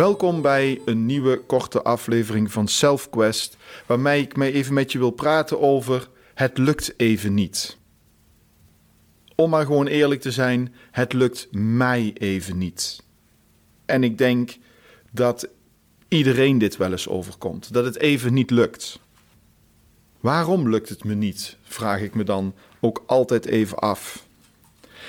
Welkom bij een nieuwe korte aflevering van SelfQuest, waarmee ik me even met je wil praten over het lukt even niet. Om maar gewoon eerlijk te zijn, het lukt mij even niet. En ik denk dat iedereen dit wel eens overkomt, dat het even niet lukt. Waarom lukt het me niet? Vraag ik me dan ook altijd even af.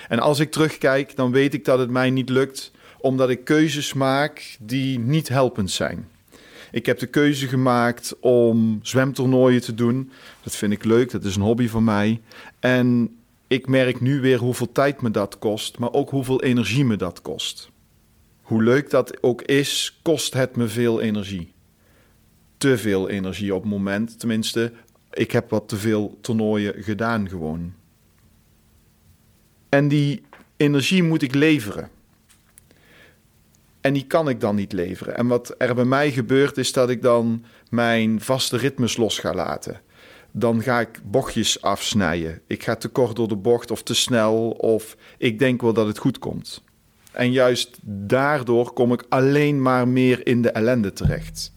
En als ik terugkijk, dan weet ik dat het mij niet lukt omdat ik keuzes maak die niet helpend zijn. Ik heb de keuze gemaakt om zwemtoernooien te doen. Dat vind ik leuk, dat is een hobby van mij. En ik merk nu weer hoeveel tijd me dat kost, maar ook hoeveel energie me dat kost. Hoe leuk dat ook is, kost het me veel energie. Te veel energie op het moment, tenminste, ik heb wat te veel toernooien gedaan gewoon. En die energie moet ik leveren. En die kan ik dan niet leveren. En wat er bij mij gebeurt is dat ik dan mijn vaste ritmes los ga laten. Dan ga ik bochtjes afsnijden. Ik ga te kort door de bocht of te snel of ik denk wel dat het goed komt. En juist daardoor kom ik alleen maar meer in de ellende terecht.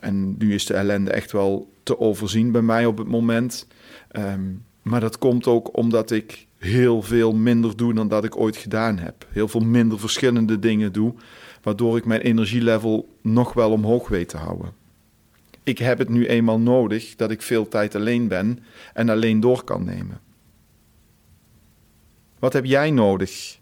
En nu is de ellende echt wel te overzien bij mij op het moment. Ehm, maar dat komt ook omdat ik heel veel minder doe dan dat ik ooit gedaan heb. Heel veel minder verschillende dingen doe, waardoor ik mijn energielevel nog wel omhoog weet te houden. Ik heb het nu eenmaal nodig dat ik veel tijd alleen ben en alleen door kan nemen. Wat heb jij nodig?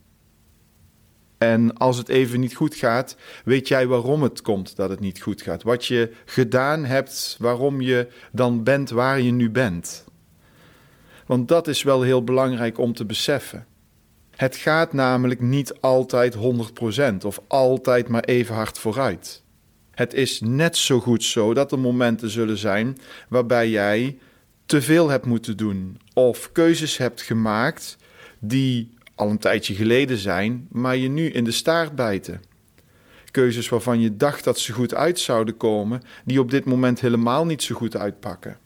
En als het even niet goed gaat, weet jij waarom het komt dat het niet goed gaat? Wat je gedaan hebt, waarom je dan bent waar je nu bent? Want dat is wel heel belangrijk om te beseffen. Het gaat namelijk niet altijd 100% of altijd maar even hard vooruit. Het is net zo goed zo dat er momenten zullen zijn waarbij jij te veel hebt moeten doen of keuzes hebt gemaakt die al een tijdje geleden zijn, maar je nu in de staart bijten. Keuzes waarvan je dacht dat ze goed uit zouden komen, die op dit moment helemaal niet zo goed uitpakken.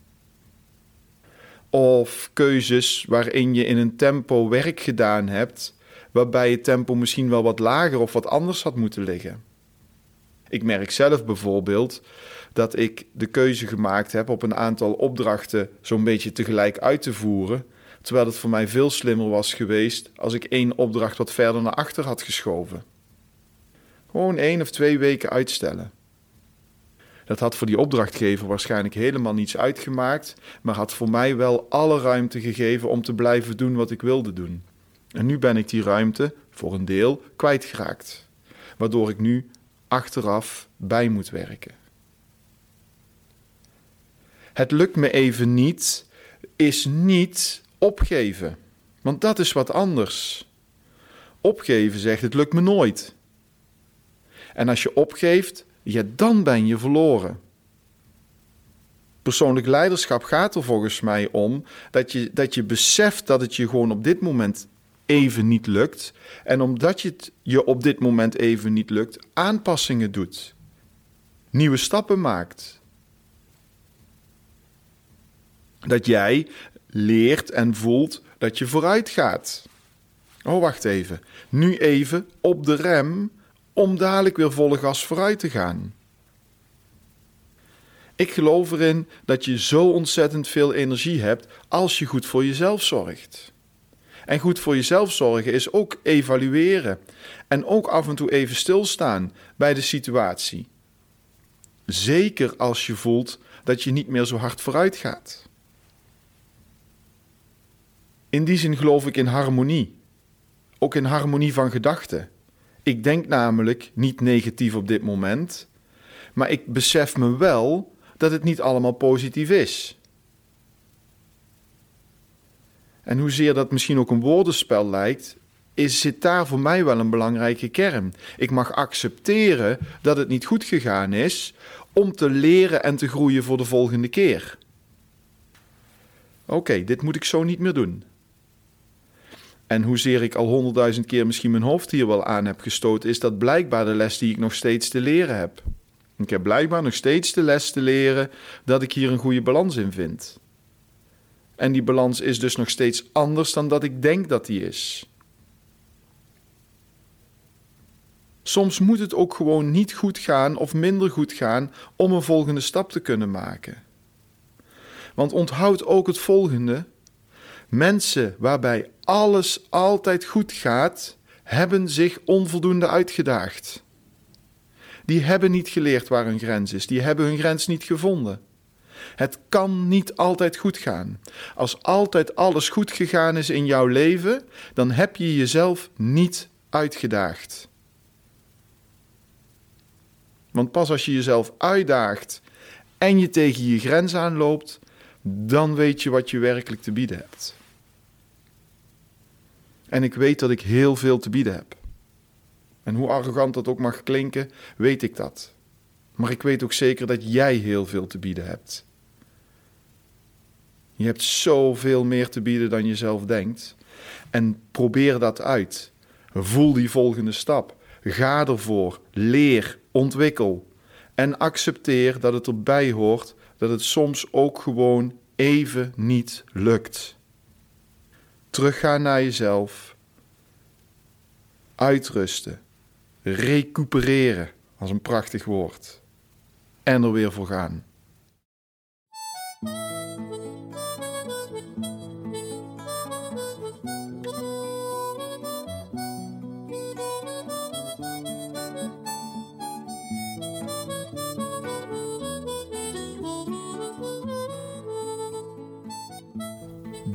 Of keuzes waarin je in een tempo werk gedaan hebt, waarbij je tempo misschien wel wat lager of wat anders had moeten liggen. Ik merk zelf bijvoorbeeld dat ik de keuze gemaakt heb op een aantal opdrachten zo'n beetje tegelijk uit te voeren, terwijl het voor mij veel slimmer was geweest als ik één opdracht wat verder naar achter had geschoven. Gewoon één of twee weken uitstellen. Dat had voor die opdrachtgever waarschijnlijk helemaal niets uitgemaakt, maar had voor mij wel alle ruimte gegeven om te blijven doen wat ik wilde doen. En nu ben ik die ruimte voor een deel kwijtgeraakt, waardoor ik nu achteraf bij moet werken. Het lukt me even niet, is niet opgeven, want dat is wat anders. Opgeven zegt het lukt me nooit. En als je opgeeft, ja, dan ben je verloren. Persoonlijk leiderschap gaat er volgens mij om dat je, dat je beseft dat het je gewoon op dit moment even niet lukt. En omdat je het je op dit moment even niet lukt, aanpassingen doet. Nieuwe stappen maakt. Dat jij leert en voelt dat je vooruit gaat. Oh, wacht even. Nu even op de rem om dadelijk weer volle gas vooruit te gaan. Ik geloof erin dat je zo ontzettend veel energie hebt als je goed voor jezelf zorgt. En goed voor jezelf zorgen is ook evalueren. En ook af en toe even stilstaan bij de situatie. Zeker als je voelt dat je niet meer zo hard vooruit gaat. In die zin geloof ik in harmonie. Ook in harmonie van gedachten. Ik denk namelijk niet negatief op dit moment, maar ik besef me wel dat het niet allemaal positief is. En hoezeer dat misschien ook een woordenspel lijkt, is, zit daar voor mij wel een belangrijke kern. Ik mag accepteren dat het niet goed gegaan is, om te leren en te groeien voor de volgende keer. Oké, dit moet ik zo niet meer doen. En hoezeer ik al honderdduizend keer misschien mijn hoofd hier wel aan heb gestoten, is dat blijkbaar de les die ik nog steeds te leren heb. Ik heb blijkbaar nog steeds de les te leren dat ik hier een goede balans in vind. En die balans is dus nog steeds anders dan dat ik denk dat die is. Soms moet het ook gewoon niet goed gaan of minder goed gaan om een volgende stap te kunnen maken. Want onthoud ook het volgende: mensen waarbij alles altijd goed gaat, hebben zich onvoldoende uitgedaagd. Die hebben niet geleerd waar hun grens is, die hebben hun grens niet gevonden. Het kan niet altijd goed gaan. Als altijd alles goed gegaan is in jouw leven, dan heb je jezelf niet uitgedaagd. Want pas als je jezelf uitdaagt en je tegen je grens aanloopt, dan weet je wat je werkelijk te bieden hebt. En ik weet dat ik heel veel te bieden heb. En hoe arrogant dat ook mag klinken, weet ik dat. Maar ik weet ook zeker dat jij heel veel te bieden hebt. Je hebt zoveel meer te bieden dan je zelf denkt. En probeer dat uit. Voel die volgende stap. Ga ervoor. Leer. Ontwikkel. En accepteer dat het erbij hoort dat het soms ook gewoon even niet lukt. Teruggaan naar jezelf. Uitrusten. Recupereren, als een prachtig woord. En er weer voor gaan.